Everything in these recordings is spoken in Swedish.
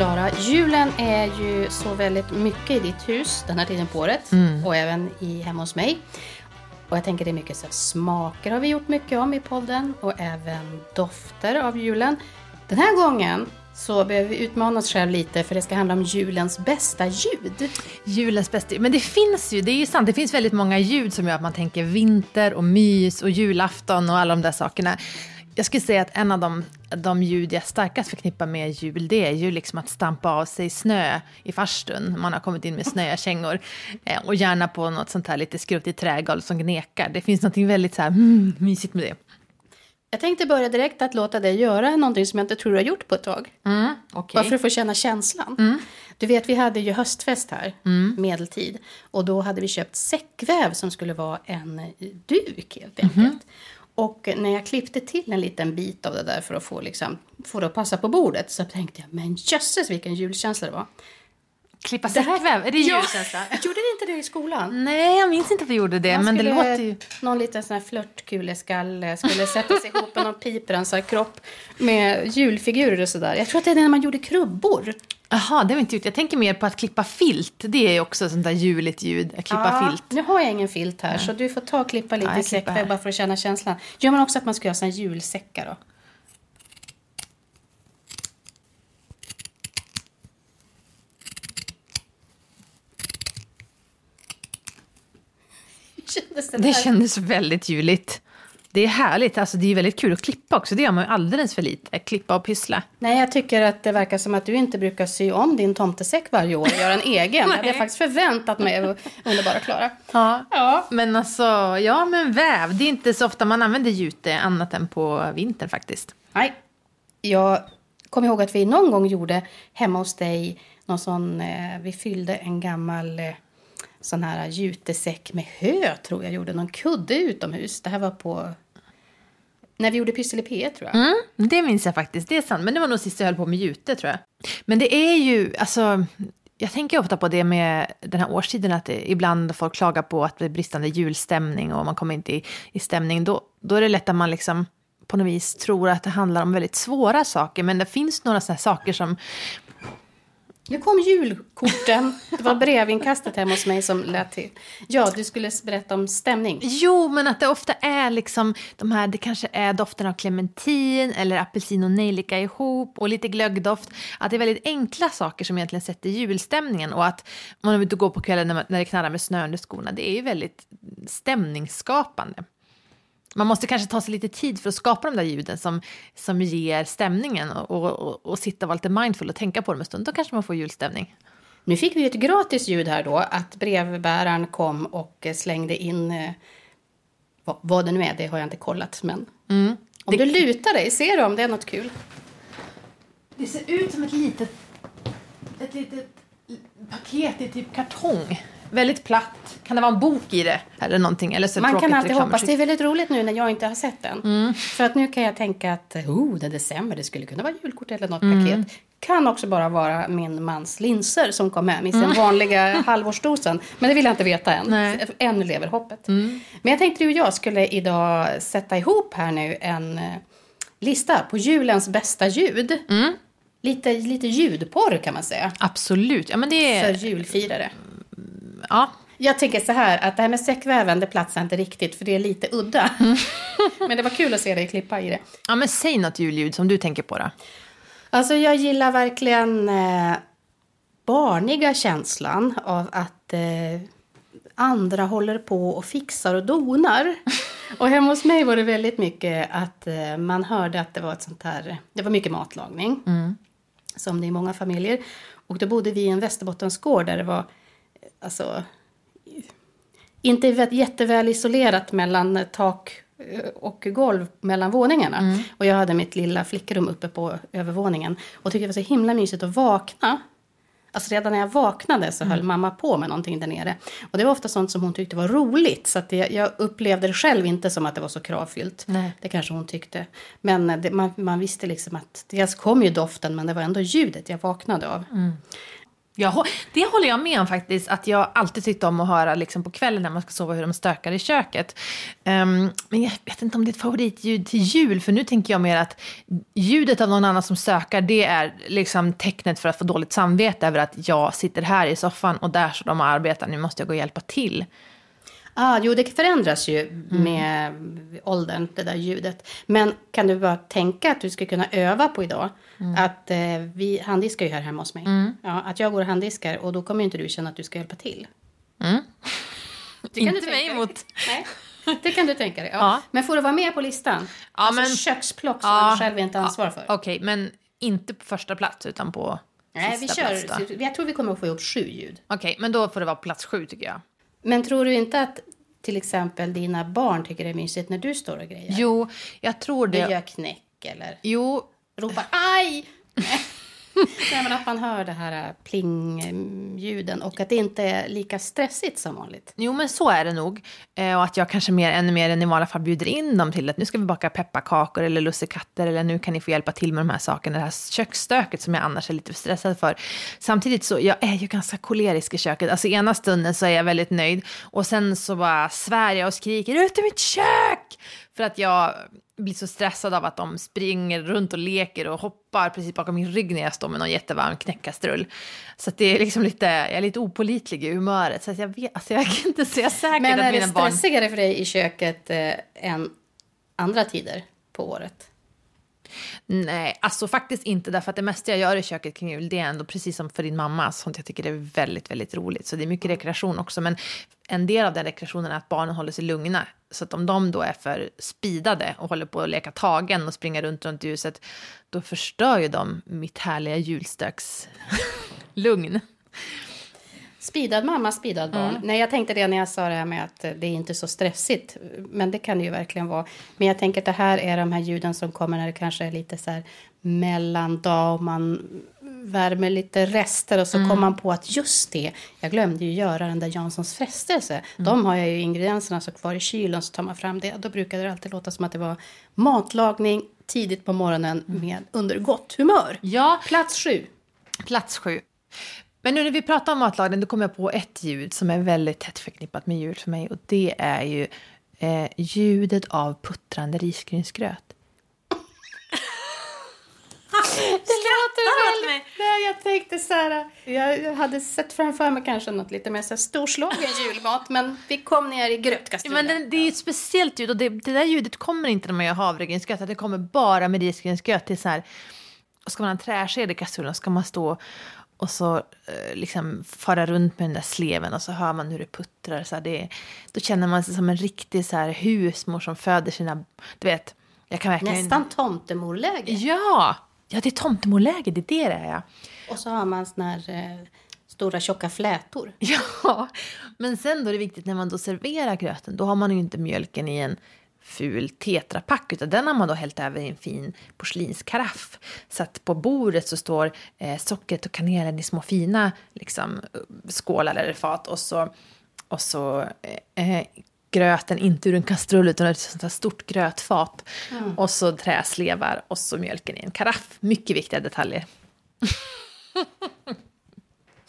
Klara, julen är ju så väldigt mycket i ditt hus den här tiden på året och även i, hemma hos mig. Och jag tänker det är mycket så smaker har vi gjort mycket om i podden och även dofter av julen. Den här gången så behöver vi utmana oss själv lite för det ska handla om julens bästa ljud. Julens bästa Men det finns ju, det är ju sant, det finns väldigt många ljud som gör att man tänker vinter och mys och julafton och alla de där sakerna. Jag skulle säga att en av de, de ljud jag starkast förknippar med jul, det är ju liksom att stampa av sig snö i farstun. Man har kommit in med snöiga kängor. Eh, och gärna på något sånt här lite skruttigt trägolv som gnekar. Det finns något väldigt så här, mm, mysigt med det. Jag tänkte börja direkt att låta dig göra någonting som jag inte tror du har gjort på ett tag. Mm, Bara för att få känna känslan. Du vet, vi hade ju höstfest här, medeltid. Och då hade vi köpt säckväv som skulle vara en duk helt enkelt. Och när jag klippte till en liten bit av det där för att få, liksom, få det att passa på bordet så tänkte jag, men jösses vilken julkänsla det var. Klippa säckväv, är det julkänsla? Gjorde ni inte det i skolan? Nej, jag minns inte att vi gjorde det, Man men det skulle- låter ju... Någon liten sån här flörtkuleskalle skulle sätta sig ihop med någon piprensarkropp med julfigurer och sådär. Jag tror att det är när man gjorde krubbor. Jaha, det vi inte gjort. Jag tänker mer på att klippa filt. Det är också sånt där juligt ljud, att klippa filt. Nu har jag ingen filt här så du får ta och klippa lite Ja, säckväv bara för att känna känslan. Gör man också att man ska göra såna julsäckar då? Kändes det Det kändes väldigt juligt. Det är härligt, alltså det är väldigt kul att klippa också. Det gör man ju alldeles för lite, klippa och pyssla. Nej, jag tycker att det verkar som att du inte brukar sy om din tomtesäck varje år och göra en egen. det hade jag faktiskt förväntat mig underbara Klara. Ja. Ja. Men alltså, ja men väv, det är inte så ofta man använder jute annat än på vintern faktiskt. Nej, jag kommer ihåg att vi någon gång gjorde hemma hos dig någon sån, eh, vi fyllde en gammal eh, sån här jutesäck med hö tror jag gjorde, någon kudde utomhus. Det här var på, när vi gjorde Pyssel i P1 tror jag. Mm, det minns jag faktiskt, det är sant. Men det var nog sist jag höll på med jute tror jag. Men det är ju, alltså, jag tänker ofta på det med den här årstiden, att det, ibland folk klagar på att det är bristande julstämning och man kommer inte i, i stämning. Då, då är det lätt att man liksom på något vis tror att det handlar om väldigt svåra saker. Men det finns några sådana saker som nu kom julkorten. Det var brevinkastet hemma hos mig som lät till. Ja, du skulle berätta om stämning. Jo, men att det ofta är liksom de här, det kanske är doften av clementin eller apelsin och nejlika ihop och lite glöggdoft. Att det är väldigt enkla saker som egentligen sätter julstämningen och att man vill går på kvällen när, man, när det knarrar med snö under skorna, det är ju väldigt stämningsskapande. Man måste kanske ta sig lite tid för att skapa de där ljuden som, som ger stämningen och, och, och, sitta och vara lite mindful och tänka på dem en stund. Då kanske man får julstämning. Nu fick vi ett gratis ljud här då, att brevbäraren kom och slängde in eh, vad, vad det nu är, det har jag inte kollat. Men om du lutar dig, ser du om det är något kul? Det ser ut som ett litet, ett litet paket i typ kartong. Väldigt platt. Kan det vara en bok i det? Eller någonting. Eller så Man kan alltid hoppas. Det är väldigt roligt nu när jag inte har sett den. För att nu kan jag tänka att oh, det är december, det skulle kunna vara julkort eller något paket. Kan också bara vara min mans linser som kom hem i sin vanliga halvårsdosen. Men det vill jag inte veta än. Nej. Ännu lever hoppet. Men jag tänkte du och jag skulle idag sätta ihop här nu en eh, lista på julens bästa ljud. Lite, lite ljudporr kan man säga. Absolut. Ja, men det För är... julfirare. Ja. Jag tänker så här att det här med säckväven det platsar inte riktigt för det är lite udda. Men det var kul att se dig klippa i det. ja, men säg något julljud som du tänker på då. Alltså jag gillar verkligen eh, barniga känslan av att eh, andra håller på och fixar och donar. Och hemma hos mig var det väldigt mycket att eh, man hörde att det var ett sånt här, det var mycket matlagning. Som det är i många familjer. Och då bodde vi i en Västerbottensgård där det var, alltså, inte vä- jätteväl isolerat mellan tak eh, och golv mellan våningarna. Och jag hade mitt lilla flickrum uppe på övervåningen. Och tyckte det var så himla mysigt att vakna. Alltså redan när jag vaknade så höll mamma på med någonting där nere. Och det var ofta sånt som hon tyckte var roligt. Så att det, jag upplevde det själv inte som att det var så kravfyllt. Nej. Det kanske hon tyckte. Men eh, det, man, man visste liksom att dels kom ju doften men det var ändå ljudet jag vaknade av. Jag, det håller jag med om faktiskt, att jag alltid tyckte om att höra liksom, på kvällen när man ska sova hur de stökar i köket. Um, men jag vet inte om det är ett favoritljud till jul, för nu tänker jag mer att ljudet av någon annan som stökar, det är liksom tecknet för att få dåligt samvete över att jag sitter här i soffan och där står de och arbetar, nu måste jag gå och hjälpa till. Ah, jo, det förändras ju med åldern, det där ljudet. Men kan du bara tänka att du ska kunna öva på idag? Att eh, vi handdiskar ju här hemma hos mig. Ja, att jag går och handdiskar och då kommer inte du känna att du ska hjälpa till. Kan Inte du mig emot. Nej, det kan du tänka dig. Ja. Ja. Men får du vara med på listan? Ja, alltså men- köksplock som Ja. man själv inte ansvar för. Okej, men inte på första plats utan på Nej, vi sista plats kör. då. Jag tror vi kommer att få ihop sju ljud. Okej, men då får det vara plats sju tycker jag. Men tror du inte att till exempel dina barn tycker det är mysigt när du står och grejer? Jo, jag tror Du det. gör knäck eller Jo, ropar aj! Nej, men att man hör det här äh, pling-ljuden och att det inte är lika stressigt som vanligt. Jo, men så är det nog. Eh, och att jag kanske mer, ännu mer än i vanliga fall bjuder in dem till att nu ska vi baka pepparkakor eller lussekatter eller nu kan ni få hjälpa till med de här sakerna, det här köksstöket som jag annars är lite stressad för. Samtidigt så, jag är ju ganska kolerisk i köket. Alltså ena stunden så är jag väldigt nöjd och sen så bara svär jag och skriker ut i mitt kök! För att jag blir så stressad av att de springer runt och leker och hoppar precis bakom min rygg när jag står med någon jättevarm knäckastrull. Så det är liksom lite, jag är lite opolitlig i humöret. Så jag vet, alltså jag kan inte säga säkert Men att är det mina barn... stressigare för dig i köket eh, än andra tider på året? Nej, alltså faktiskt inte. Därför att det mesta jag gör i köket kring jul, det är ändå precis som för din mamma, sånt jag tycker är väldigt, väldigt roligt. Så det är mycket rekreation också. Men en del av den rekreationen är att barnen håller sig lugna. Så att om de då är för spidade och håller på att leka tagen och springa runt runt i huset, då förstör ju de mitt härliga julstöks Speedad mamma, speedad barn. Mm. Nej, jag tänkte det när jag sa det här med att det är inte så stressigt. Men det kan det ju verkligen vara. Men jag tänker att det här är de här ljuden som kommer när det kanske är lite så här mellandag och man värmer lite rester och så Mm. kommer man på att just det, jag glömde ju göra den där Janssons frestelse. Mm. De har jag ju ingredienserna så kvar i kylen så tar man fram det. Då brukade det alltid låta som att det var matlagning tidigt på morgonen med under gott humör. Mm. Ja, Plats sju. Plats sju. Men nu när vi pratar om matlagning, då kommer jag på ett ljud som är väldigt tätt förknippat med jul för mig. Och det är ju eh, ljudet av puttrande risgrynsgröt. Det låter väl... Nej, jag tänkte så här... Jag jag hade sett framför mig kanske något lite mer så här storslagen julmat, men vi kom ner i grötkastrullen. Men det, det är ju ett speciellt ljud och det, det där ljudet kommer inte när man gör havregrynsgröt. Det kommer bara med risgrynsgröt. Det är så här, och ska man ha en träsked i kastrullen ska man stå och så eh, liksom fara runt med den där sleven och så hör man hur det puttrar. Så här, det, då känner man sig som en riktig så här, husmor som föder sina... Du vet, jag kan verkligen... Nästan tomtemorläge. Ja! Ja, det är tomtemorläge, det är det det är. ja. Och så har man såna här eh, stora tjocka flätor. Ja, men sen då är det viktigt när man då serverar gröten, då har man ju inte mjölken i en ful tetrapack, utan den har man då hällt över i en fin porslinskaraff. Så att på bordet så står eh, sockret och kanelen i små fina liksom, skålar eller fat och så, och så eh, eh, gröten inte ur en kastrull utan ur ett sånt här stort grötfat. Och så träslevar och så mjölken i en karaff. Mycket viktiga detaljer.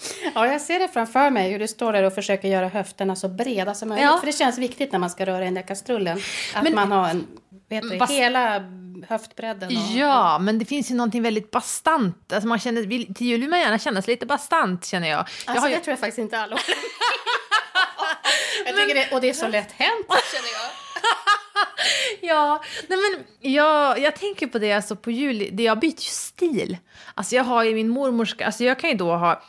Ja, jag ser det framför mig hur du står där och försöker göra höfterna så breda som möjligt. Ja. För det känns viktigt när man ska röra i den där kastrullen. Att Men- man har en, vet du, hela höftbredden. Och, Ja, men det finns ju någonting väldigt bastant. Alltså man känner, vill- till jul vill man gärna känna sig lite bastant känner jag. jag Alltså, har ju, det tror jag faktiskt inte alla Jag tycker det, och det är så lätt hänt, känner jag. ja, nej men jag, jag tänker på det alltså på jul, det, jag byter ju stil. Alltså jag har ju min mormors, alltså jag kan ju då ha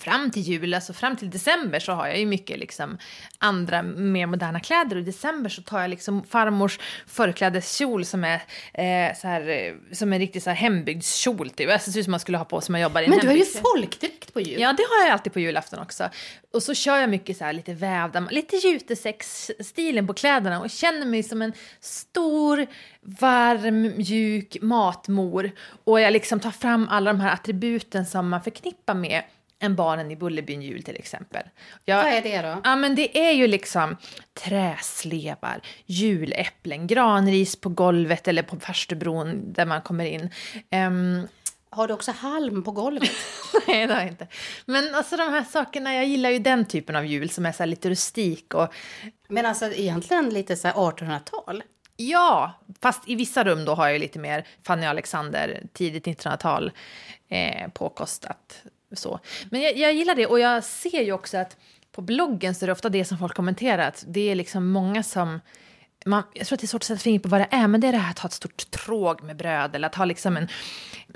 Fram till jul, alltså fram till december så har jag ju mycket liksom andra mer moderna kläder och i december så tar jag liksom farmors förklädeskjol som är eh, så här, eh, som en riktig så här hembygdskjol typ. Alltså, det ser ut som man skulle ha på sig man jobbar i en Men du har ju folkdräkt på jul. Ja, det har jag alltid på julafton också. Och så kör jag mycket så här lite vävda, lite jutesex-stilen på kläderna och känner mig som en stor, varm, mjuk matmor. Och jag liksom tar fram alla de här attributen som man förknippar med en barnen i Bullerbyn jul till exempel. Jag, Vad är det då? Ja, men det är ju liksom träslevar, juläpplen, granris på golvet eller på farstubron där man kommer in. Ehm, Har du också halm på golvet? Nej, det har jag inte. Men alltså de här sakerna, jag gillar ju den typen av jul som är så lite rustik och Men alltså egentligen lite så här 1800-tal. Ja, fast i vissa rum då har jag lite mer Fanny och Alexander, tidigt 1900-tal, eh, påkostat. Så. Men jag, jag gillar det och jag ser ju också att på bloggen så är det ofta det som folk kommenterar, att det är liksom många som man, jag tror att det är svårt att sätta fingret på vad det är, men det är det här att ha ett stort tråg med bröd eller att ha liksom en,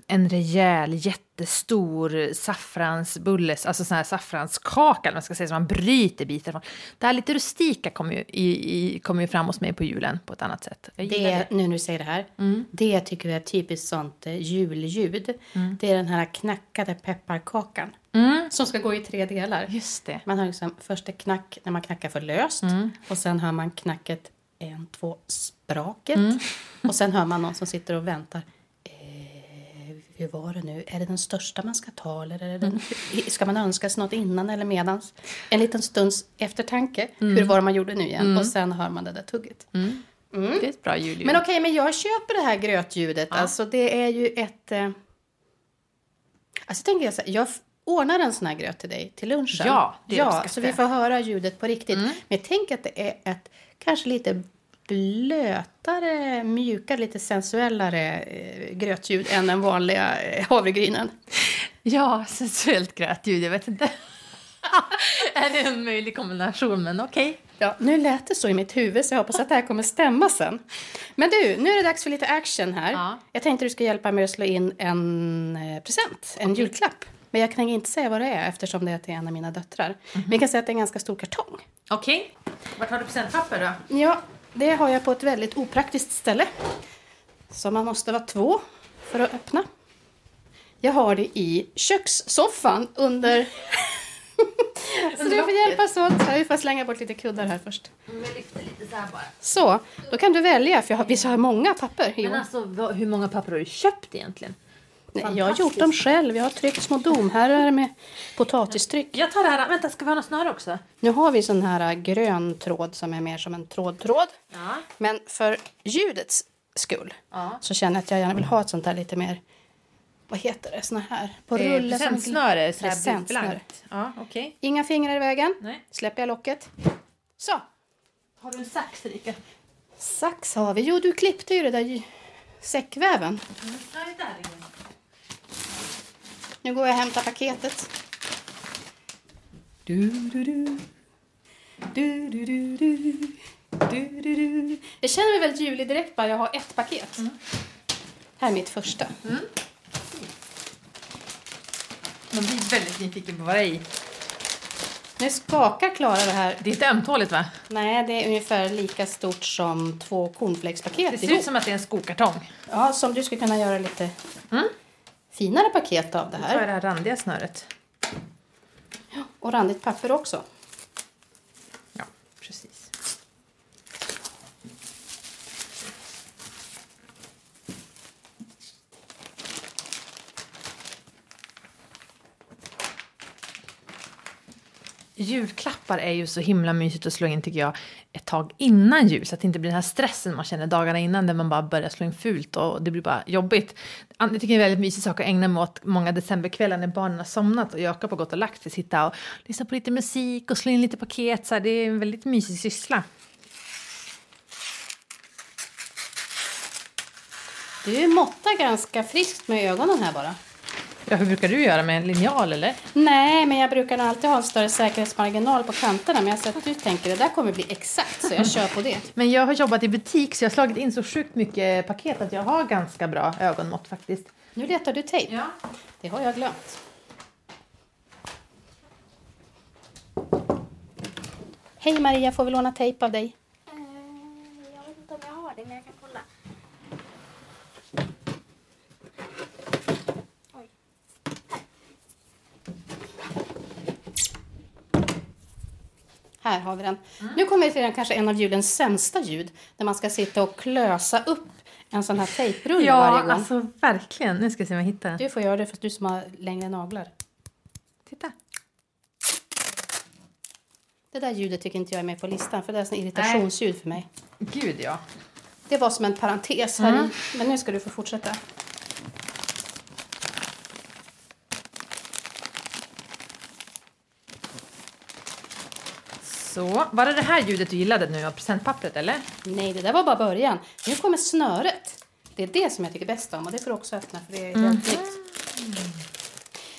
en rejäl, jättestor saffransbulles, alltså sån här saffranskaka, eller man ska säga, som man bryter bitar från. Det här lite rustika kommer ju, i, i, kommer ju fram hos mig på julen på ett annat sätt. Gillar Det, nu när du säger det här, det tycker jag är typiskt sånt eh, julljud. Det är den här knackade pepparkakan. Som ska gå i tre delar. Just det. Man har liksom först ett knack när man knackar för löst. Och sen hör man knacket en, två, spraket. Och sen hör man någon som sitter och väntar. Eh, hur var det nu? Är det den största man ska ta? Eller är det den, ska man önska sig något innan eller medans? En liten stunds eftertanke. Hur var det man gjorde nu igen? Och sen hör man det där tugget. Det är ett bra julljud. Men okej, men jag köper det här grötljudet. Alltså det är ju ett... Eh... Alltså tänker jag så här, jag ordnar en sån här gröt till dig till lunchen. Ja, det Ja, så vi får höra ljudet på riktigt. Men tänker att det är ett kanske lite blötare, mjukare, lite sensuellare eh, grötljud än den vanliga eh, havregrynen. Ja, sensuellt grötljud, jag vet inte. är det en möjlig kombination, men okej. Ja, nu lät det så i mitt huvud så jag hoppas att det här kommer stämma sen. Men du, nu är det dags för lite action här. Ja. Jag tänkte du ska hjälpa mig att slå in en eh, present, en julklapp. Men jag kan inte säga vad det är eftersom det är till en av mina döttrar. Men jag kan säga att det är en ganska stor kartong. Okej. Vart har du presentpapper då? Ja, det har jag på ett väldigt opraktiskt ställe. Så man måste vara två för att öppna. Jag har det i kökssoffan under... så du får hjälpas åt. Vi får slänga bort lite kuddar här först. Lite så då kan du välja, för jag har, visst har många papper? Men alltså, vad, hur många papper har du köpt egentligen? Nej, jag har gjort dem själv. Jag har tryckt små domherrar med potatistryck. Jag tar det här. Vänta, ska vi ha något snöre också? Nu har vi sån här äh, grön tråd som är mer som en trådtråd. Ja. Men för ljudets skull Ja. så känner jag att jag gärna vill ha ett sånt här lite mer, vad heter det, såna här på Eh, rulle. presentsnöre, Presentsnöre. Ja, okej. Inga fingrar i vägen. Nej. Släpper jag locket. Så, Har du en sax, Erika? sax har vi. Jo, du klippte ju det där säckväven. Nej, där är den. Nu går jag och hämtar paketet. Du, du, du. Du, du, du, du. Du, du, du. Jag känner mig väldigt julig direkt bara jag har ett paket. Här är mitt första. Man blir väldigt nyfiken på vad det är i. Nu skakar Klara det här. Det är inte ömtåligt, va? Nej, det är ungefär lika stort som två cornflakespaket Det ser ihop. ut som att det är en skokartong. Ja, som du skulle kunna göra lite finare paket av det Så är här. det här randiga snöret. Och randigt papper också. Ja, precis. Julklappar är ju så himla mysigt att slå in tycker jag ett tag innan jul så att det inte blir den här stressen man känner dagarna innan där man bara börjar slå in fult och det blir bara jobbigt. Jag tycker det är en väldigt mysig sak att ägna mig åt många decemberkvällar när barnen har somnat och Jakob har gått och lagt sig, sitta och lyssna på lite musik och slå in lite paket. Så här, det är en väldigt mysig syssla. Du måttar ganska friskt med ögonen här bara. Ja, hur brukar du göra med en linjal eller? Nej, men jag brukar alltid ha en större säkerhetsmarginal på kanterna. Men jag ser att du tänker det där kommer bli exakt, så jag kör på det. Men jag har jobbat i butik så jag har slagit in så sjukt mycket paket att jag har ganska bra ögonmått faktiskt. Nu letar du tejp. Ja. Det har jag glömt. Hej Maria, får vi låna tejp av dig? Eh, jag vet inte om jag har det, men jag kan kolla. Oj. Här har vi den. Nu kommer vi till den, kanske en av julens sämsta ljud. Där man ska sitta och klösa upp en sån här tejprulle varje gång. alltså verkligen. Nu ska jag se om jag hittar den. Du får göra det för du som har längre naglar. Titta. Det där ljudet tycker inte jag är med på listan för det är ett irritationsljud för mig. Gud ja. Det var som en parentes här i. Men nu ska du få fortsätta. Så, var det det här ljudet du gillade nu av presentpappret eller? Nej, det där var bara början. Nu kommer snöret. Det är det som jag tycker bäst om och det får du också öppna för det är Mhm. helt nytt.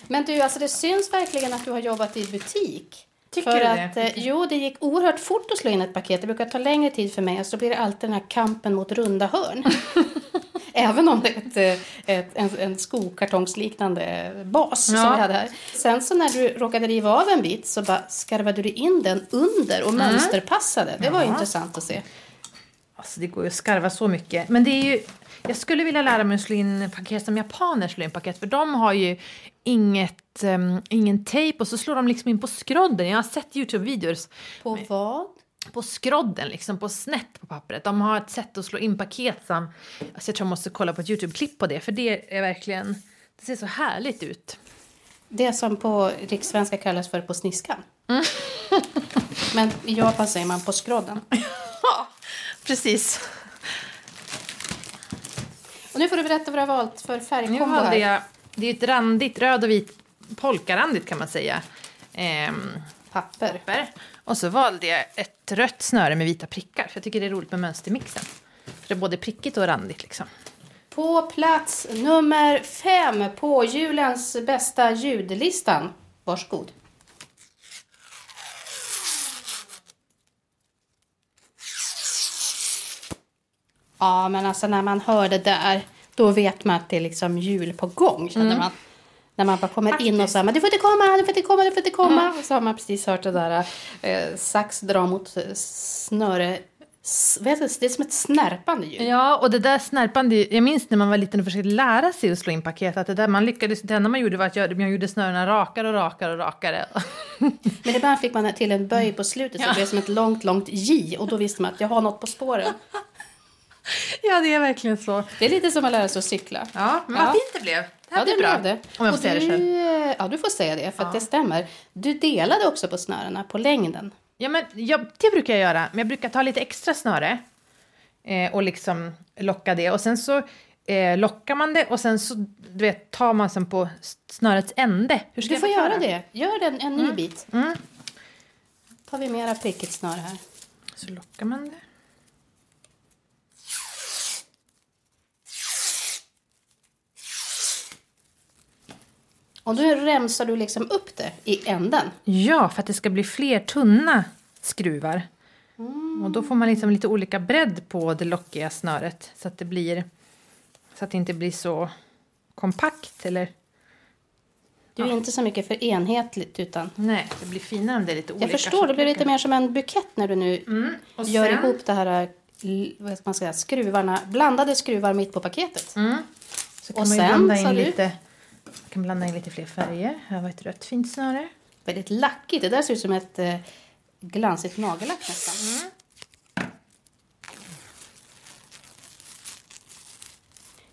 Men du, alltså det syns verkligen att du har jobbat i butik. Tycker för du det? att, eh, Jo, det gick oerhört fort att slå in ett paket. Det brukar ta längre tid för mig och så blir det alltid den här kampen mot runda hörn. Även om det är ett, ett, en, en skokartongsliknande bas Ja. som vi hade här. Sen så när du råkade riva av en bit så bara skarvade du in den under och mönsterpassade. Det var Mm. Ja. intressant att se. Alltså det går ju att skarva så mycket. Men det är ju, jag skulle vilja lära mig att slå in paket som japaner slår in paket. För de har ju inget, um, ingen tejp och så slår de liksom in på skrodden. Jag har sett Youtube-videos På vad? På skrodden, liksom på snett på pappret. De har ett sätt att slå in paket som... Alltså jag tror jag måste kolla på ett Youtube-klipp på det. För det är verkligen... Det ser så härligt ut. Det som på rikssvenska kallas för på sniskan. Mm. Men i Japan säger man på skrodden. Ja, precis. Och nu får du berätta vad du har valt för färgkombo här. jag... Det är ett randigt, röd och vit, polkarandigt kan man säga. Ehm, Papper. papper. Och så valde jag ett rött snöre med vita prickar. För jag tycker det är roligt med mönstermixen. För det är både prickigt och randigt liksom. På plats nummer fem på julens bästa ljudlistan. Varsågod. Ja, men alltså när man hör det där, då vet man att det är liksom jul på gång, känner man. När man bara kommer in och säger du får inte komma, du får inte komma, du får inte komma. Och så har man precis hört det där eh, sax dra mot eh, snöre. Vet du, det är som ett snärpande ljud. Ja, och det där snärpande, jag minns när man var liten och försökte lära sig att slå in paket, att det där man lyckades, det enda man gjorde var att göra, man gjorde snörena rakare och rakare och rakare. Men ibland fick man till en böj på slutet så det blev som ett långt, långt J. Och då visste man att jag har något på spåren. ja, det är verkligen så. Det är lite som att lära sig att cykla. Ja, men Ja. vad fint det blev. Det här Ja, blir det bra. det. Om jag Och får säga det själv. Ja, du får säga det, för att det stämmer. Du delade också på snörena, på längden. Ja, men jag, det brukar jag göra. Men jag brukar ta lite extra snöre eh, och liksom locka det. Och sen så eh, lockar man det och sen så du vet, tar man sen på snörets ände. Hur ska Du får göra det. Gör en, en ny bit. Mm. tar vi mera prickigt snöre här. Så lockar man det. Och då remsar du liksom upp det i änden. Ja, för att det ska bli fler tunna skruvar. Och då får man liksom lite olika bredd på det lockiga snöret. Så att det blir så att det inte blir så kompakt eller Du är inte så mycket för enhetligt utan nej, det blir finare om det är lite olika. jag förstår, det blir lite mer som en bukett när du nu Mm. Och gör sen- ihop det här vad man säga, skruvarna, blandade skruvar mitt på paketet. Mm. Så kan Och man sen, blanda in lite man kan blanda in lite fler färger. Här var ett rött fint snöre. Väldigt lackigt. Det där ser ut som ett eh, glansigt nagellack nästan. Mm.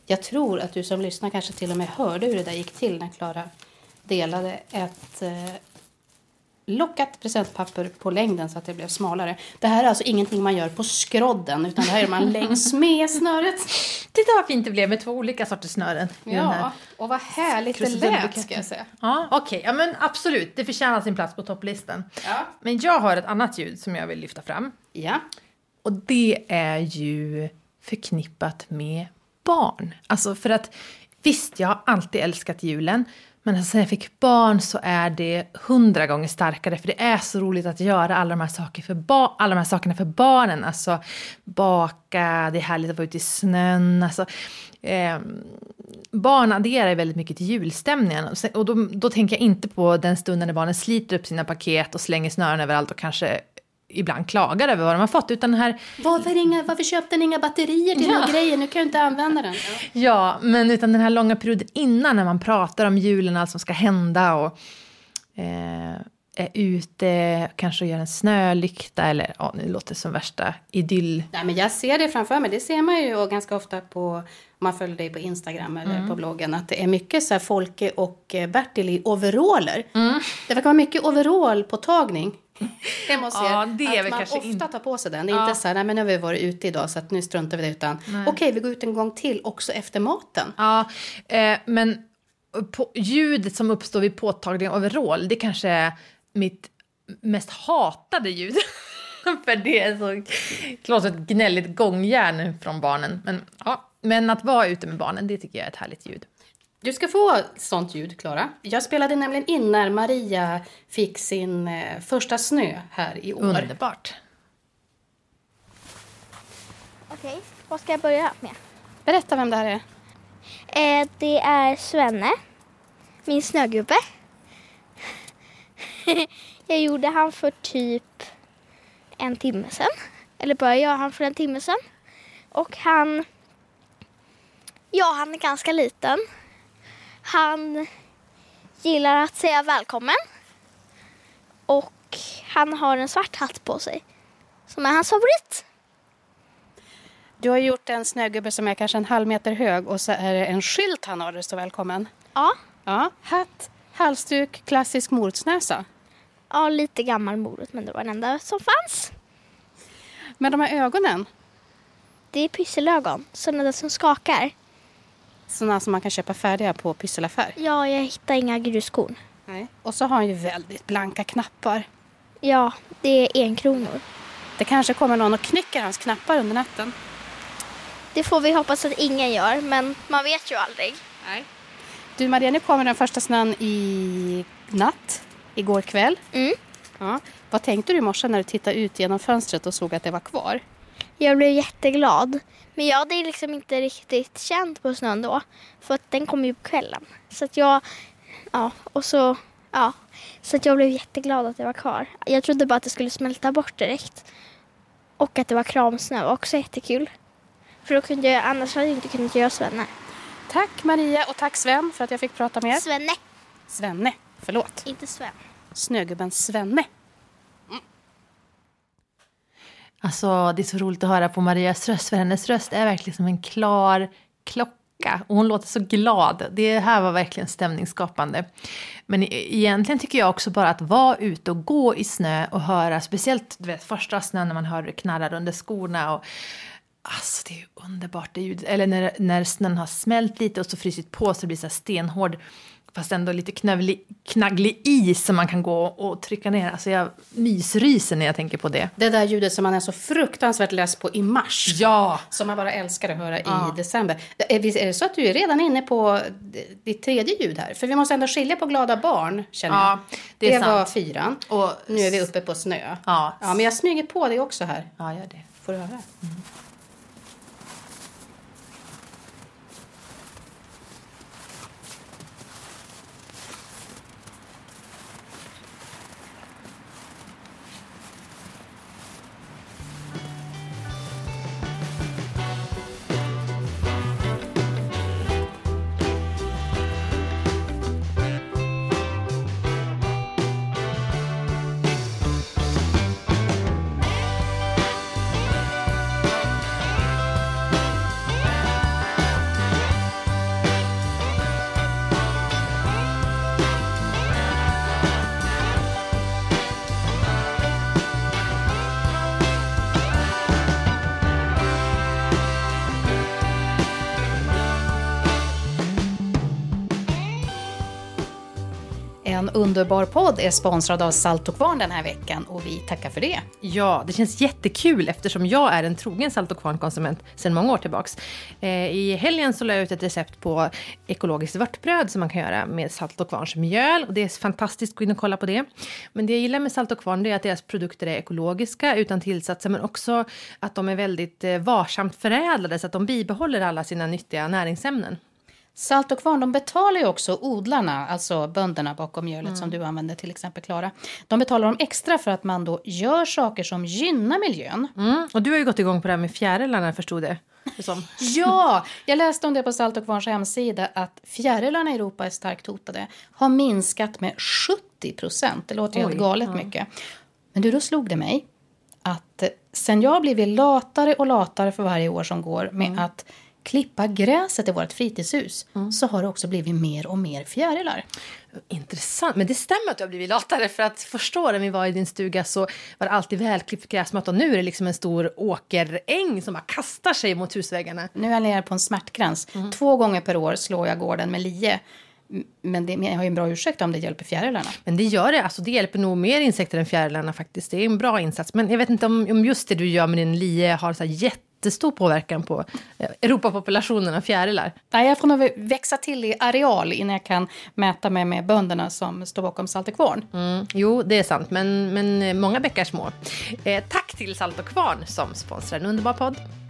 Jag tror att du som lyssnar kanske till och med hörde hur det där gick till när Klara delade ett eh, lockat presentpapper på längden så att det blev smalare. Det här är alltså ingenting man gör på skrodden utan det här gör man längs med snöret. Titta vad fint det blev med två olika sorters snören. Ja, och vad härligt det lät ska jag säga. Ja, okej. Ja, men absolut. Det förtjänar sin plats på topplistan. Ja. Men jag har ett annat ljud som jag vill lyfta fram. ja. Och det är ju förknippat med barn. Alltså för att visst, jag har alltid älskat julen. Men alltså, jag fick barn så är det hundra gånger starkare. För det är så roligt att göra alla de här, saker för ba- alla de här sakerna för barnen. Alltså baka, det är härligt att vara ute i snön. Alltså, eh, barn adderar ju väldigt mycket till julstämningen. Och, sen, och då, då tänker jag inte på den stunden när barnen sliter upp sina paket och slänger snören överallt och kanske ibland klagar över vad de har fått. Utan den här Varför, inga, varför köpte ni inga batterier till Ja. den grejen? Nu kan jag inte använda den. Ja, men utan den här långa perioden innan när man pratar om julen allt som ska hända och eh, är ute, kanske gör en snölykta eller ja, nu låter det som värsta idyll. Nej, men jag ser det framför mig. Det ser man ju ganska ofta på, om man följer dig på Instagram eller på bloggen, att det är mycket så här Folke och eh, Bertil i overaller. Det verkar vara mycket overall-påtagning. Hos er. Ja, det är att man ofta inte- tar på sig den. Det är Ja. inte så här, nej men nu har vi varit ute idag så att nu struntar vi det. Utan okej, vi går ut en gång till också efter maten. Ja, eh, men på, ljudet som uppstår vid påtaglig overall, det kanske är mitt mest hatade ljud. För det är så klart ett gnälligt gångjärn från barnen. Men, ja. Men att vara ute med barnen, det tycker jag är ett härligt ljud. Du ska få sånt ljud, Klara. Jag spelade nämligen in när Maria fick sin eh, första snö här i år. Underbart. Okej, vad ska jag börja med? Berätta vem det här är. Eh, det är Svenne, min snögubbe. jag gjorde han för typ en timme sedan. Eller började göra han för en timme sedan. Och han... Ja, han är ganska liten. Han gillar att säga välkommen. Och han har en svart hatt på sig. Som är hans favorit. Du har gjort en snögubbe som är kanske en halv meter hög och så är det en skylt han har där det står välkommen. Ja, Ja, hatt, halsduk, klassisk morotsnäsa. Ja lite gammal morot men det var den enda som fanns. Men de här ögonen, Det är pysselögon, sådana där som skakar. sådana som man kan köpa färdiga på pysselaffär. Ja, jag hittar inga gruskorn. Nej. Och så har han ju väldigt blanka knappar. Ja, det är enkronor. Det kanske kommer någon och knycker hans knappar under natten. Det får vi hoppas att ingen gör, men man vet ju aldrig. Nej. Du Maria, nu kommer den första snön i natt, igår kväll. Mm. Ja. Vad tänkte du i morse när du tittade ut genom fönstret och såg att det var kvar? Jag blev jätteglad. Men jag hade liksom inte riktigt känt på snön då. För att den kom ju på kvällen. Så att jag, ja, och så, ja. Så att jag blev jätteglad att det var kvar. Jag trodde bara att det skulle smälta bort direkt. Och att det var kramsnö var också jättekul. För då kunde jag, annars hade jag inte kunnat göra Svenne. Tack Maria och tack Sven för att jag fick prata med er. Svenne, Svenne, förlåt. inte Sven. Snögubben Svenne. Alltså, det är så roligt att höra på Marias röst, för hennes röst är verkligen som en klar klocka. Och hon låter så glad. Det här var verkligen stämningsskapande. Men e- egentligen tycker jag också bara att vara ute och gå i snö och höra, speciellt du vet, första snön när man hör det knarrar under skorna. Och, alltså, det är ju underbart det ljudet. Eller när, när snön har smält lite och så frysit på så det blir så här stenhård fast ändå lite knövlig, knagglig is som man kan gå och trycka ner. Alltså jag mysryser när jag tänker på det. Det där ljudet som man är så fruktansvärt less på i mars. Ja! Som man bara älskar att höra Ja. i december. Är är det så att du är redan inne på ditt tredje ljud här? För vi måste ändå skilja på glada barn, känner Ja, jag. det är var sant. fyran. Och Nu är vi uppe på snö. Ja. ja men jag smyger på det också här. Ja, gör det. Får du höra? En underbar podd är sponsrad av Salt och Kvarn den här veckan och vi tackar för det. Ja, det känns jättekul eftersom jag är en trogen Salt och Kvarn-konsument sedan många år tillbaks. Eh, I helgen så la jag ut ett recept på ekologiskt vörtbröd som man kan göra med Salt och Kvarns mjöl. Och det är fantastiskt, gå in och kolla på det. Men det jag gillar med Salt och Kvarn är att deras produkter är ekologiska utan tillsatser men också att de är väldigt eh, varsamt förädlade så att de bibehåller alla sina nyttiga näringsämnen. Salt och Kvarn de betalar ju också odlarna, alltså bönderna bakom mjölet som du använder till exempel Klara. De betalar dem extra för att man då gör saker som gynnar miljön. Mm. Och du har ju gått igång på det här med fjärilarna förstod det. det som. Ja, jag läste om det på Salt och Kvarns hemsida att fjärilarna i Europa är starkt hotade. Har minskat med 70 procent. Det låter ju helt galet mycket. Men du, då slog det mig att eh, sen jag blivit latare och latare för varje år som går med att klippa gräset i vårt fritidshus så har det också blivit mer och mer fjärilar. Intressant. Men det stämmer att du har blivit latare. För att första åren vi var i din stuga så var det alltid välklippt gräsmatta. Nu är det liksom en stor åkeräng som bara kastar sig mot husväggarna. Nu är jag nere på en smärtgräns. Två gånger per år slår jag gården med lie. Men det men jag har ju en bra ursäkt om det hjälper fjärilarna. Men det gör det. Alltså det hjälper nog mer insekter än fjärilarna faktiskt. Det är en bra insats. Men jag vet inte om, om just det du gör med din lie har så här jättestor påverkan på eh, Europapopulationen av fjärilar. Nej, jag får nog växa till i areal innan jag kan mäta mig med bönderna som står bakom Salt och Kvarn. Mm, jo, det är sant. Men, men eh, många bäckar små. Eh, tack till Salt och Kvarn som sponsrar en underbar podd.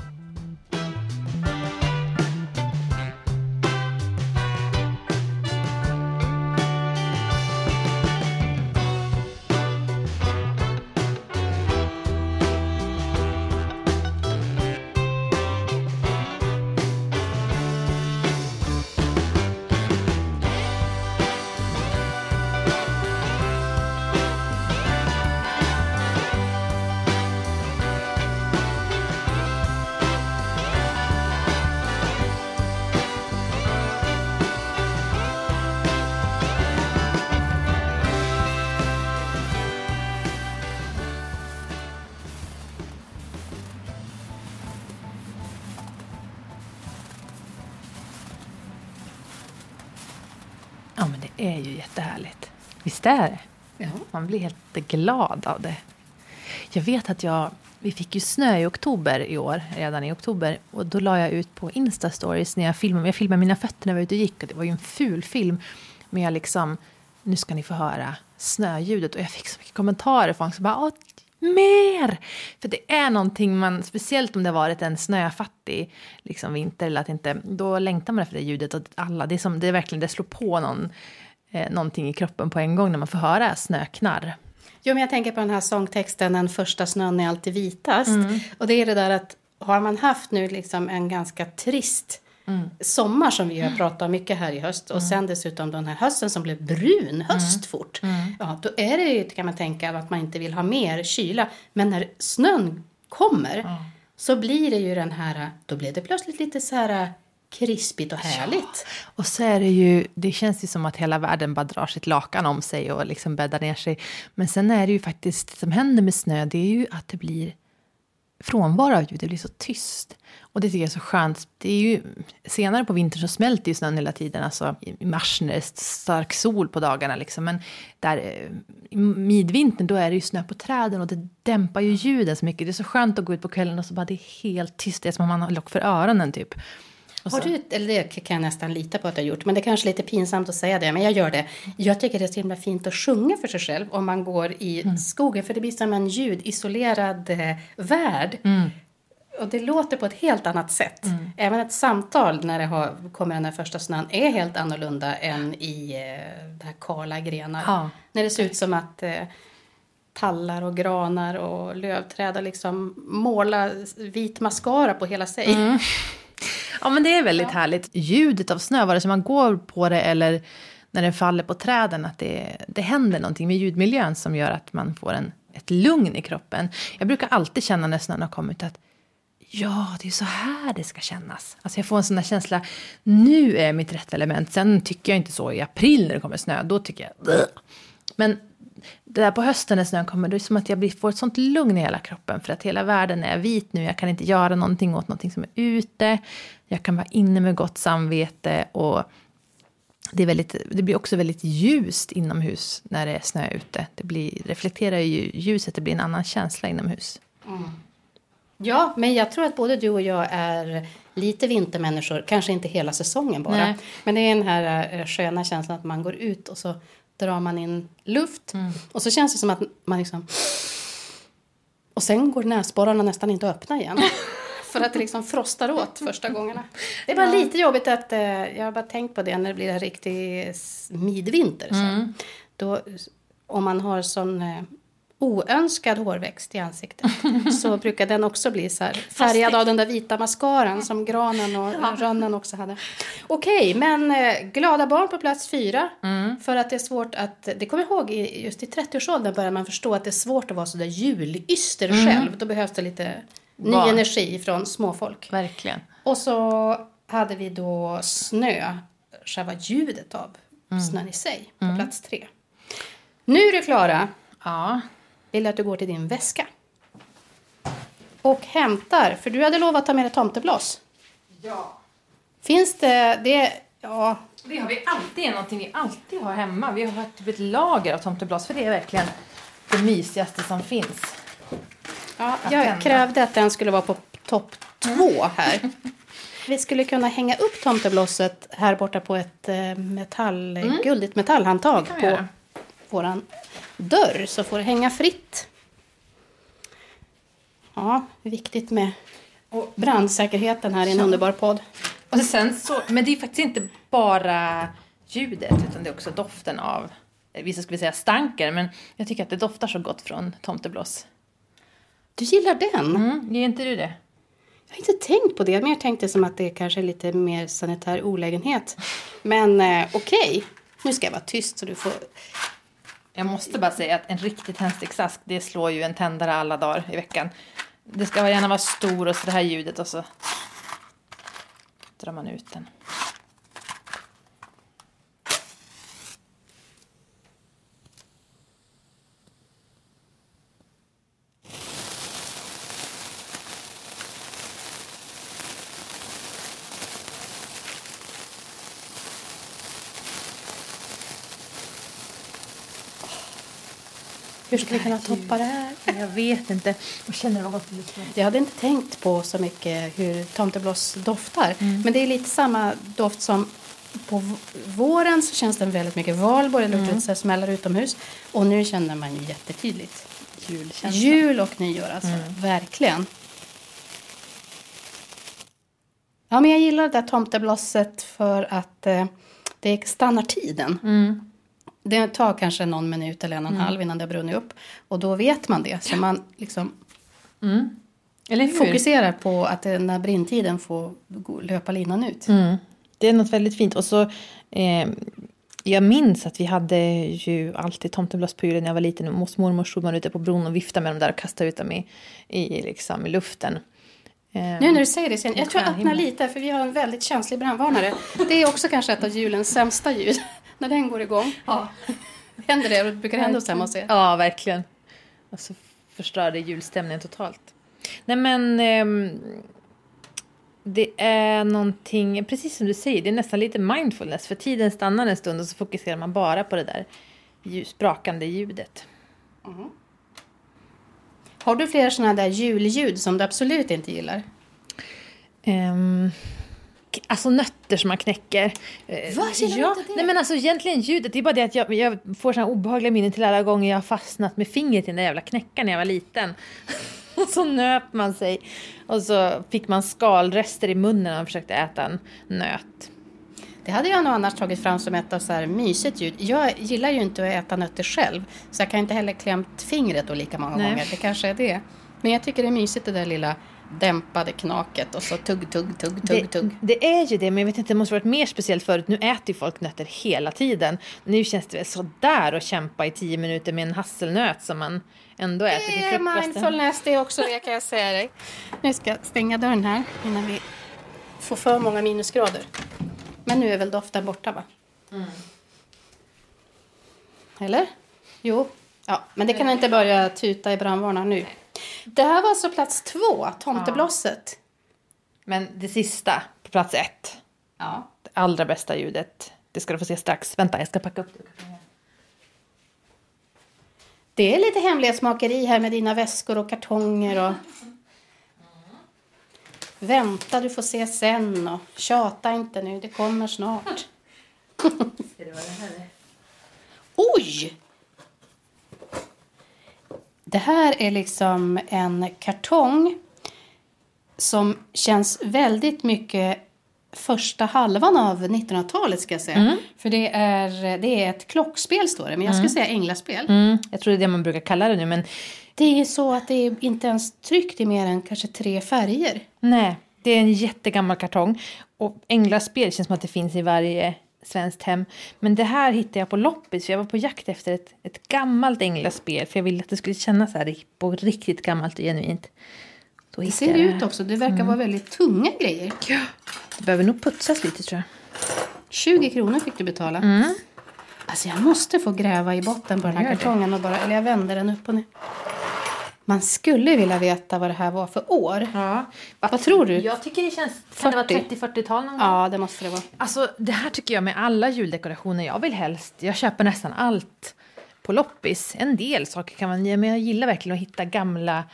Visst är det? Ja. Man blir helt glad av det. Jag vet att jag, vi fick ju snö i oktober i år, redan i oktober. Och då la jag ut på Insta-stories när jag filmade, jag filmade mina fötter när jag var ute och gick. Och det var ju en ful film. Men jag liksom, nu ska ni få höra snöljudet. Och jag fick så mycket kommentarer. Folk som bara, mer! För det är någonting man, speciellt om det har varit en snöfattig liksom, vinter, eller att inte, då längtar man efter det ljudet. Och alla, det, är som, det är verkligen, det slår på någon, eh, någonting i kroppen på en gång när man får höra snöknarr. Jo, men jag tänker på den här sångtexten Den första snön är alltid vitast. Och det är det där att har man haft nu liksom en ganska trist sommar som vi har pratat om mycket här i höst och sen dessutom den här hösten som blev brun höst fort. Ja, då är det ju, kan man tänka, att man inte vill ha mer kyla. Men när snön kommer så blir det ju den här, då blir det plötsligt lite så här krispigt och härligt. Och så är det ju, det känns ju som att hela världen bara drar sitt lakan om sig och liksom bäddar ner sig. Men sen är det ju faktiskt, det som händer med snö, det är ju att det blir frånvaro av ljud, det blir så tyst. Och det tycker jag är så skönt. Det är ju, senare på vintern så smälter ju snön hela tiden, alltså i mars när det är stark sol på dagarna liksom. Men där, eh, i midvintern då är det ju snö på träden och det dämpar ju ljuden så mycket. Det är så skönt att gå ut på kvällen och så bara det är helt tyst, det är som om man har lock för öronen typ. Och Har du, eller det kan jag nästan lita på att du har gjort, men det är kanske lite pinsamt att säga det, men jag gör det. Jag tycker det är så himla fint att sjunga för sig själv om man går i skogen, för det blir som en ljudisolerad eh, värld. Och det låter på ett helt annat sätt. Även ett samtal när det har, kommer den här första snön är helt annorlunda än i eh, det här kala grenar. Ja. När det ser ut som att eh, tallar och granar och lövträd har liksom måla vit mascara på hela sig. Ja, men det är väldigt härligt. Ljudet av snö, vare sig man går på det eller när den faller på träden, att det, det händer någonting med ljudmiljön som gör att man får en, ett lugn i kroppen. Jag brukar alltid känna när snön har kommit att ja, det är så här det ska kännas. Alltså jag får en sån där känsla, nu är mitt rätta element. Sen tycker jag inte så i april när det kommer snö, då tycker jag "Bleh." Men det där på hösten när snön kommer, då är det som att jag får ett sånt lugn i hela kroppen. För att hela världen är vit nu, jag kan inte göra någonting åt någonting som är ute. Jag kan vara inne med gott samvete och det, är väldigt, det blir också väldigt ljust inomhus när det är snö ute. Det blir, reflekterar ju ljuset, det blir en annan känsla inomhus. Ja, men jag tror att både du och jag är lite vintermänniskor. Kanske inte hela säsongen bara. Nej. Men det är den här eh, sköna känslan att man går ut och så drar man in luft. Och så känns det som att man liksom... Och sen går näsborrarna nästan inte att öppna igen. För att det liksom frostar åt första gångerna. Det är bara lite jobbigt att... Eh, jag har bara tänkt på det när det blir en riktig midvinter. Sen. Då, om man har sån... Eh, oönskad hårväxt i ansiktet så brukar den också bli så här färgad av den där vita mascaran som granen och rönnen också hade. Okej, men eh, glada barn på plats fyra. För att det är svårt att, det kommer jag ihåg i- just i 30-årsåldern börjar man förstå att det är svårt att vara så där julyster själv. Då behövs det lite ny Barn. energi från småfolk. Verkligen. Och så hade vi då snö, själva ljudet av snön i sig, på plats tre. Nu är du Klara Ja. vill att du går till din väska. Och hämtar, för du hade lovat att ta med dig tomtebloss. ja. Finns det, det Ja, Det har vi alltid, är någonting vi alltid har hemma. Vi har typ ett lager av tomtebloss för det är verkligen det mysigaste som finns. Ja jag tända. krävde att den skulle vara på topp två här. Vi skulle kunna hänga upp tomteblosset här borta på ett eh, metall, guldigt metallhandtag på göra. våran dörr så får det hänga fritt. Ja, viktigt med Och- brandsäkerheten här i en Ja. underbar podd. Och sen så, men det är faktiskt inte bara ljudet utan det är också doften av, vissa skulle säga stanker, men jag tycker att det doftar så gott från tomtebloss. Du gillar den? Mm, ger inte du det? Jag har inte tänkt på det. Jag har mer tänkt det som att det kanske är lite mer sanitär olägenhet. Men eh, okej, nu ska jag vara tyst så du får... Jag måste bara säga att en riktig tändsticksask, det slår ju en tändare alla dagar i veckan. Det ska gärna vara stor och så det här ljudet och så drar man ut den. Hur ska vi kunna toppa det här? Jag vet inte. Jag känner luktar. Jag hade inte tänkt på så mycket hur tomtebloss doftar. Men det är lite samma doft som på våren så känns den väldigt mycket valborg. Det luktar här smällar utomhus. Och nu känner man ju jättetydligt. Julkänsla. Jul och nyår alltså. Verkligen. Ja, men jag gillar det där tomteblosset för att eh, det stannar tiden. Mm. Det tar kanske någon minut eller en och en halv innan det har brunnit upp. Och då vet man det. Så man liksom Mm. Fokuserar på att det, när brintiden får löpa linan ut. Mm. Det är något väldigt fint. Och så, eh, jag minns att vi hade ju alltid tomtebloss på julen när jag var liten. Hos mormor stod man ute på bron och viftade med dem där och kastade ut dem i, i, liksom, i luften. Eh, Nu när du säger det, sen, jag tror jag öppnar lite för vi har en väldigt känslig brandvarnare. Det är också kanske ett av julens sämsta ljud. När den går igång. ja. Händer det? Det brukar hända hos hemma hos er. ja, verkligen. Och så förstör det julstämningen totalt. Nej men, ehm, det är någonting, precis som du säger, det är nästan lite mindfulness. För tiden stannar en stund och så fokuserar man bara på det där sprakande ljudet. Har du fler sådana där julljud som du absolut inte gillar? Um, alltså nötter som man knäcker. Eh, Va, du ja, inte det? Nej men alltså egentligen ljudet, det är bara det att jag, jag får såna obehagliga minnen till alla gånger jag har fastnat med fingret i den där jävla knäckaren när jag var liten. Och så nöp man sig. Och så fick man skalrester i munnen när man försökte äta en nöt. Det hade jag nog annars tagit fram som ett av så här mysigt ljud. Jag gillar ju inte att äta nötter själv. Så jag kan inte heller klämt fingret då lika många Nej. gånger. Det kanske är det. Men jag tycker det är mysigt det där lilla dämpade knaket och så tugg, tugg, tugg, tugg, tugg. Det, är ju det, men jag vet inte, det måste varit mer speciellt förut. Nu äter ju folk nötter hela tiden. Nu känns det väl sådär att kämpa i tio minuter med en hasselnöt som man ändå äter till Det är frukosten. mindfulness det också, det kan jag säga dig. Nu ska jag stänga dörren här innan vi får för många minusgrader. Men nu är väl doften borta va? Eller? Jo. Ja, men det kan inte börja tuta i brandvarnaren nu. Det här var alltså plats två, tomteblosset. Men det sista, på plats ett. Ja. Det allra bästa ljudet. Det ska du få se strax. Vänta, jag ska packa upp det. Det är lite hemlighetsmakeri här med dina väskor och kartonger och... Vänta, du får se sen och tjata inte nu, det kommer snart. Oj! Det här är liksom en kartong som känns väldigt mycket första halvan av 1900-talet ska jag säga. För det är, det är ett klockspel står det, men jag skulle säga änglaspel. Mm, jag tror det är det man brukar kalla det nu, men Det är så att det är inte ens tryckt i mer än kanske tre färger. nej. Det är en jättegammal kartong. Och änglaspel känns som att det finns i varje svenskt hem. Men det här hittade jag på loppis, för jag var på jakt efter ett, ett gammalt änglaspel. För jag ville att det skulle kännas så här på riktigt gammalt och genuint. Då Det ser jag ut också, det verkar vara väldigt tunga grejer. Det behöver nog putsas lite tror jag. 20 kronor fick du betala. Alltså jag måste få gräva i botten på den här det. kartongen och bara, eller jag vänder den upp och ner. Man skulle vilja veta vad det här var för år. Ja. Vad tror du? Jag tycker det känns... Kan det vara 40? 30-40-tal någon gång? Ja, det måste det vara. Alltså det här tycker jag med alla juldekorationer. Jag vill helst, jag köper nästan allt på loppis. En del saker kan man men jag gillar verkligen att hitta gamla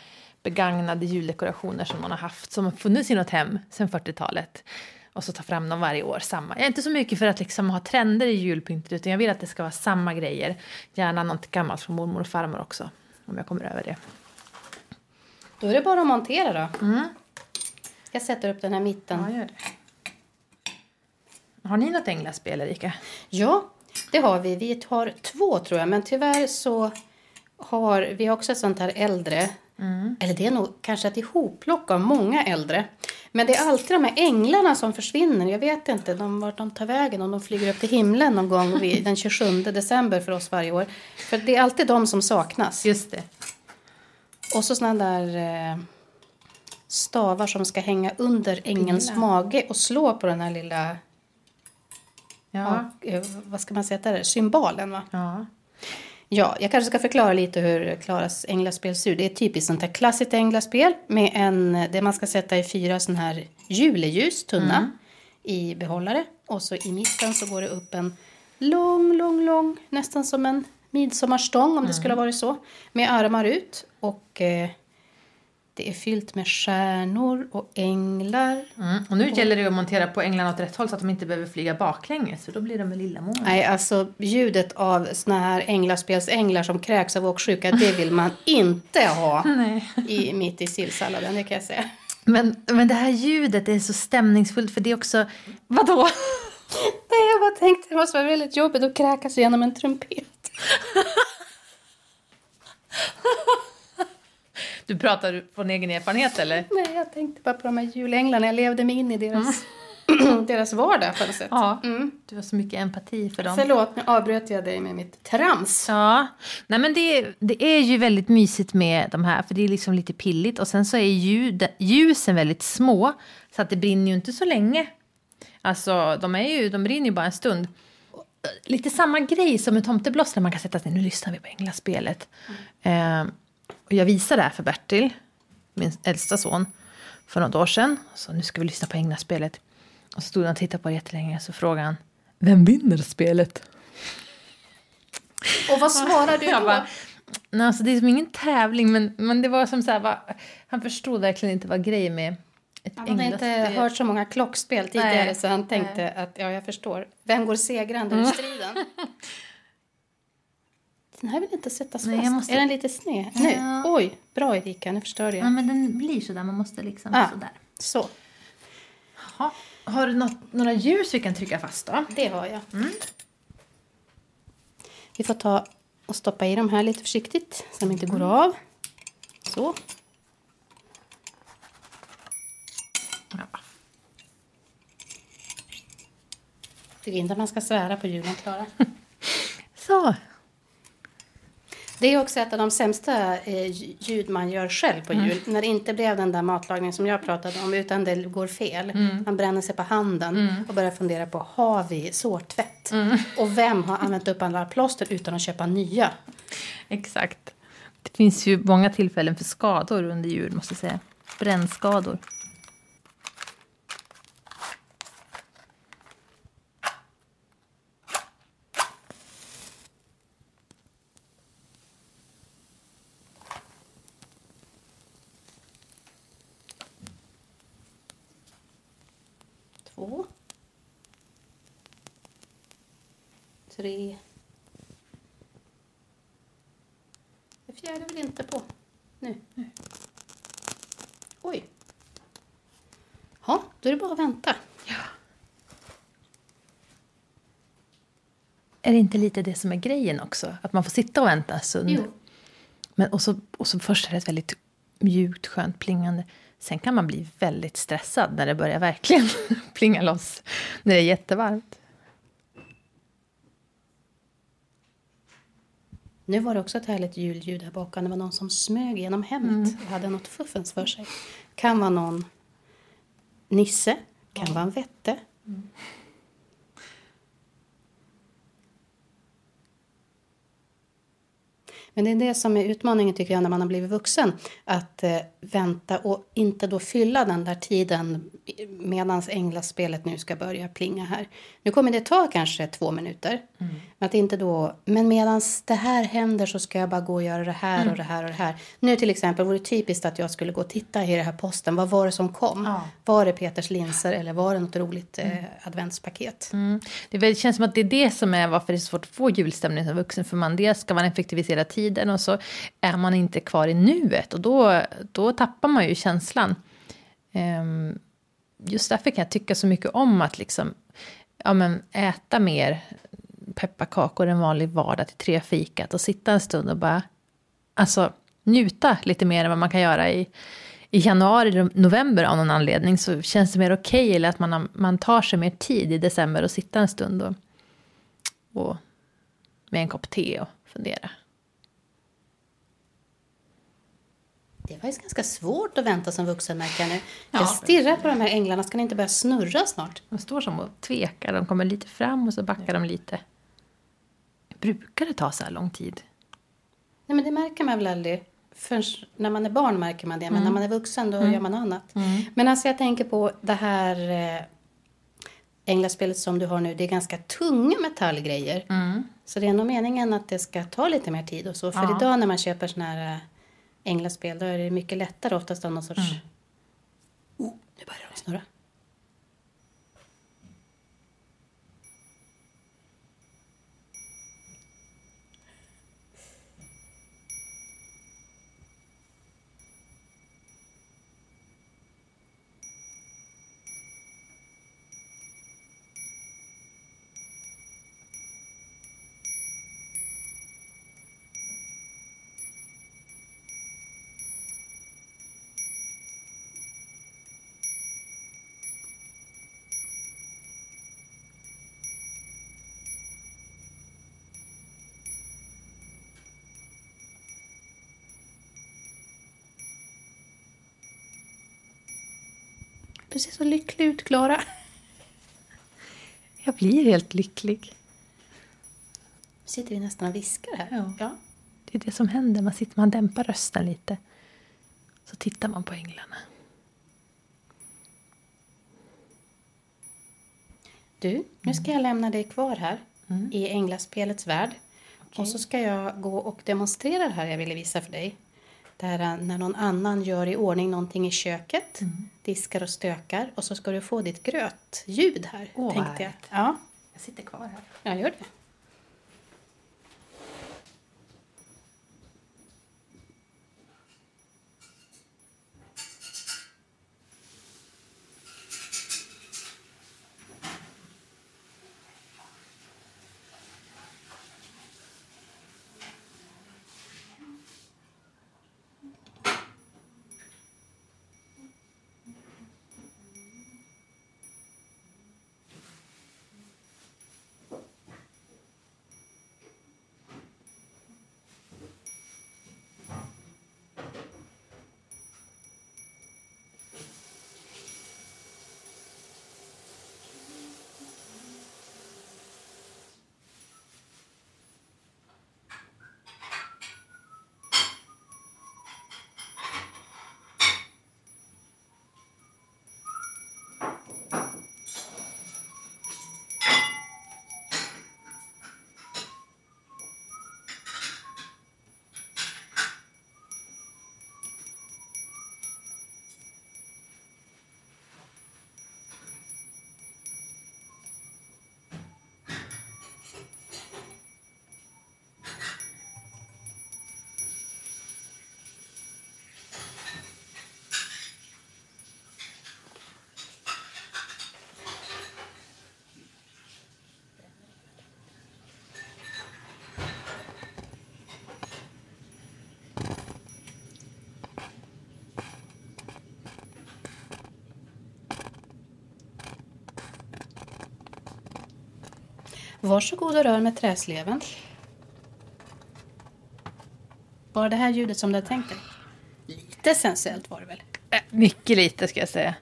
begagnade juldekorationer som man har haft, som har funnits i något hem sedan 40-talet. Och så ta fram dem varje år, samma. Jag är inte så mycket för att liksom ha trender i julpyntet, utan jag vill att det ska vara samma grejer. Gärna något gammalt från mormor och farmor också, om jag kommer över det. Då är det bara att montera då. Mm. Jag sätter upp den här mitten. Ja, gör det. Har ni något änglaspel, Erika? Ja, det har vi. Vi har två tror jag, men tyvärr så har vi också ett sånt här äldre. Eller det är nog kanske ett ihopplock av många äldre. Men det är alltid de här änglarna som försvinner. Jag vet inte de, vart de tar vägen, om de flyger upp till himlen någon gång vid, den 27 december för oss varje år. För det är alltid de som saknas. Just det. Och så såna där eh, stavar som ska hänga under Spindlar. mage och slå på den här lilla, Ja. eh, vad ska man säga där, symbolen va? ja. Ja, jag kanske ska förklara lite hur Klaras änglaspel ser ut. Det är typiskt sånt här klassiskt änglaspel med en, det man ska sätta i fyra sån här juleljus, tunna, i behållare. Och så i mitten så går det upp en lång, lång, lång, nästan som en midsommarstång om det skulle ha varit så, med armar ut. Och eh, det är fyllt med stjärnor och änglar. Mm. Och nu gäller det att montera på änglarna åt rätt håll så att de inte behöver flyga baklänges, för då blir de med lilla månen. Nej, alltså ljudet av såna här änglaspelsänglar som kräks av åksjuka, det vill man inte ha i, mitt i sillsalladen, det kan jag säga. Men, men det här ljudet det är så stämningsfullt för det är också... Vadå? Nej, jag bara tänkte det måste vara väldigt jobbigt att kräkas genom en trumpet. Du pratar från egen erfarenhet eller? Nej, jag tänkte bara på de här julänglarna. Jag levde mig in i deras, deras vardag på något sätt. Ja. Mm. Du har så mycket empati för dem. Förlåt, nu avbröt jag dig med mitt trams. Ja, nej men det, det är ju väldigt mysigt med de här för det är liksom lite pilligt och sen så är ljud, ljusen väldigt små så att det brinner ju inte så länge. Alltså de, är ju, de brinner ju bara en stund. Lite samma grej som med tomtebloss när man kan sätta sig nu lyssnar vi på änglaspelet. Eh, och jag visade det här för Bertil, min äldsta son, för något år sedan. Så nu ska vi lyssna på änglaspelet. Och så stod han och tittade på det jättelänge så frågade han Vem vinner spelet? Och vad svarar du då? bara, Nej, alltså det är som ingen tävling, men, men det var som så här, va, han förstod verkligen inte vad grejen med ett Han hade inte hört så många klockspel tidigare Nej, så han tänkte att ja, jag förstår. Vem går segrande ur striden? Den här vill inte sättas Nej, fast. måste- Är den lite sned? Nu. Ja. Oj, bra Erika, nu förstör jag. Ja, men den blir så där, man måste liksom Ah, sådär. så, Ha. Har du något, några ljus vi kan trycka fast då? det har jag. Vi får ta och stoppa i de här lite försiktigt så de inte går av. Så. Ja. Tycker inte att man ska svära på julen, Klara. Så. Det är också ett av de sämsta eh, ljud man gör själv på jul. När det inte blev den där matlagningen som jag pratade om utan det går fel. Man bränner sig på handen och börjar fundera på har vi sårtvätt? Och vem har använt upp alla plåster utan att köpa nya? Exakt. Det finns ju många tillfällen för skador under jul, måste jag säga. Brännskador. Två. Tre. Det fjärde vill inte på. Nu. Oj. Ja, då är det bara att vänta. Är det inte lite det som är grejen också? Att man får sitta och vänta en stund. Jo. Men, och, så, och så först är det ett väldigt mjukt, skönt plingande. Sen kan man bli väldigt stressad när det börjar verkligen plinga loss. När det är jättevarmt. Nu var det också ett härligt julljud här bakom. Det var någon som smög genom hemmet och hade något fuffens för sig. Kan vara någon nisse, kan vara en vette. Men det är det som är utmaningen tycker jag när man har blivit vuxen. Att eh, vänta och inte då fylla den där tiden medan änglaspelet nu ska börja plinga här. Nu kommer det ta kanske två minuter. Men att inte då, men medan det här händer så ska jag bara gå och göra det här och det här och det här. Nu till exempel vore det typiskt att jag skulle gå och titta i den här posten. Vad var det som kom? Ja. Var det Peters linser eller var det något roligt eh, adventspaket? Mm. Det känns som att det är det som är varför det är så svårt att få julstämning som vuxen. För man dels ska man effektivisera tiden och så är man inte kvar i nuet. Och då, då tappar man ju känslan. Ehm, just därför kan jag tycka så mycket om att liksom, ja, men äta mer pepparkakor en vanlig vardag till tre fikat och sitta en stund och bara alltså, njuta lite mer än vad man kan göra i, i januari, november av någon anledning så känns det mer okej eller att man, man tar sig mer tid i december och sitta en stund och, och med en kopp te och fundera. Det är faktiskt ganska svårt att vänta som vuxen märker jag nu. Ja. Jag stirrar på de här änglarna, ska ni inte börja snurra snart? De står som och tvekar, de kommer lite fram och så backar de lite. Brukar det ta så här lång tid? Nej men det märker man väl aldrig. Förrän när man är barn märker man det, men när man är vuxen då gör man något annat. Men alltså jag tänker på det här eh, änglaspelet som du har nu, det är ganska tunga metallgrejer. Så det är nog meningen att det ska ta lite mer tid och så. För Ja. idag när man köper såna här äh, änglaspel då är det mycket lättare oftast av någon sorts... Oh, nu börjar de snurra. Du ser så lycklig ut, Klara. Jag blir helt lycklig. Sitter vi nästan och viskar här. Ja. ja. Det är det som händer, man, sitter, man dämpar rösten lite. Så tittar man på änglarna. Du, nu ska jag lämna dig kvar här i änglaspelets värld. Och så ska jag gå och demonstrera det här jag ville visa för dig. Det här när någon annan gör i ordning någonting i köket, diskar och stökar och så ska du få ditt grötljud här. Åh, tänkte jag. Ja, Jag sitter kvar här. jag gör det. Varsågod och rör med träsleven. Var det här ljudet som du hade tänkt dig? Lite sensuellt var det väl? Äh, Mycket lite ska jag säga.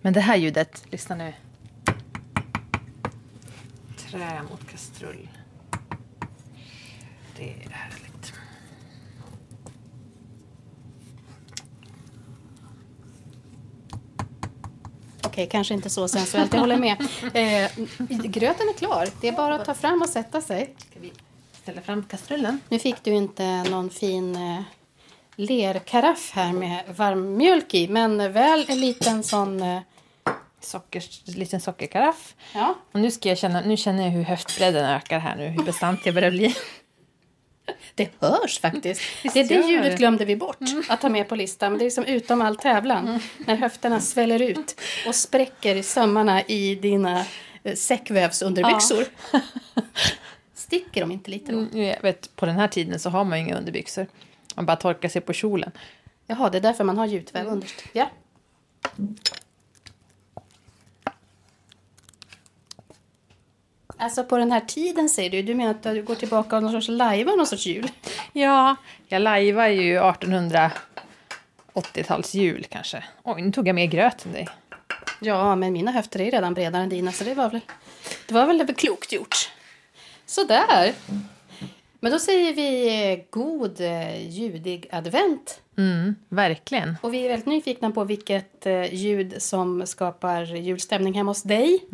Men det här ljudet, lyssna nu. Trä mot kastrull. Det är härligt. Okej, kanske inte så sensuellt, jag håller med. Eh, gröten är klar, det är bara att ta fram och sätta sig. Ska vi ställa fram kastrullen? Nu fick du inte någon fin eh, lerkaraff här med varm mjölk i, men väl en liten sån... Eh, Socker, liten sockerkaraff. ja, Och nu, ska jag känna, nu känner jag hur höftbredden ökar här nu, hur bestant jag börjar bli. Det hörs faktiskt. Visst det, det ljudet det. glömde vi bort att ta med på listan, men det är som utom all tävlan. När höfterna sväller ut och spräcker sömmarna i dina eh, säckvävsunderbyxor. Sticker de inte lite då? Mm, vet, på den här tiden så har man ju inga underbyxor. Man bara torkar sig på kjolen. Jaha, det är därför man har gjutväv underst. Ja. Alltså på den här tiden säger du, du menar att du går tillbaka och någon sorts lajvar någon sorts jul? Ja, jag lajvar ju 1880-tals jul kanske. Oj, nu tog jag mer gröt än dig. Ja, men mina höfter är redan bredare än dina så det var väl, det var väl klokt gjort. Sådär. Men då säger vi eh, god eh, ljudig advent. Mm, verkligen. Och vi är väldigt nyfikna på vilket eh, ljud som skapar julstämning hemma hos dig.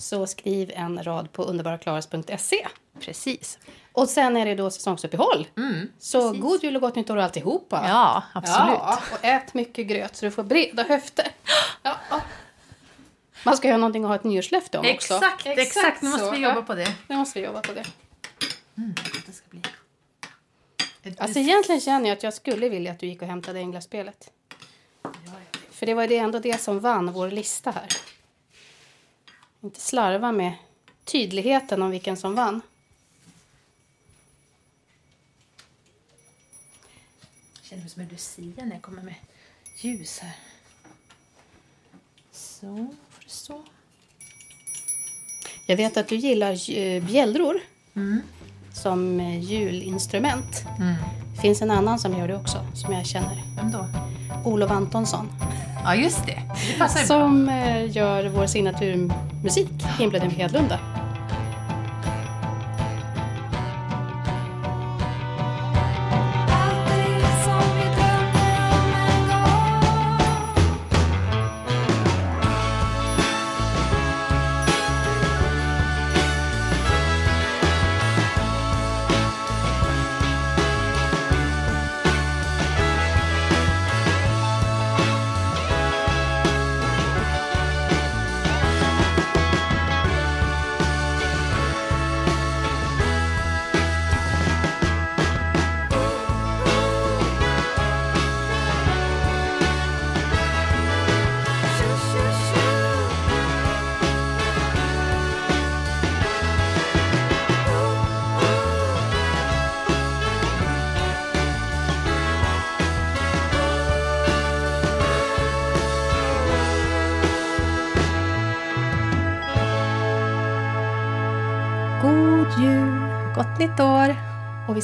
Så skriv en rad på underbaraklaras.se. Precis. Och sen är det då säsongsuppehåll. så god jul och gott nytt år alltihopa. Ja, absolut. Ja, och ät mycket gröt så du får breda höfter. Ja, ja. Man ska ju ha någonting att ha ett nyårslöfte om också. Exakt, exakt. Nu måste så. vi jobba Ja, på det. Nu måste vi jobba på det. det ska bli. Alltså egentligen känner jag att jag skulle vilja att du gick och hämtade änglaspelet. För det var ju ändå det som vann vår lista här. Inte slarva med tydligheten om vilken som vann. Jag känner mig som en lucia när jag kommer med ljus här. Så, får det så. Jag vet att du gillar eh, bjällror som eh, julinstrument. Det finns en annan som gör det också, som jag känner. Vem då? Olof Antonsson. Ja, just det. Det passar bra. Som eh, gör vår signaturmusik, Himlen Hedlunda.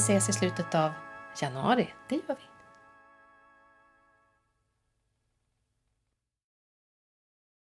Ses i slutet av Januari. Det gör vi.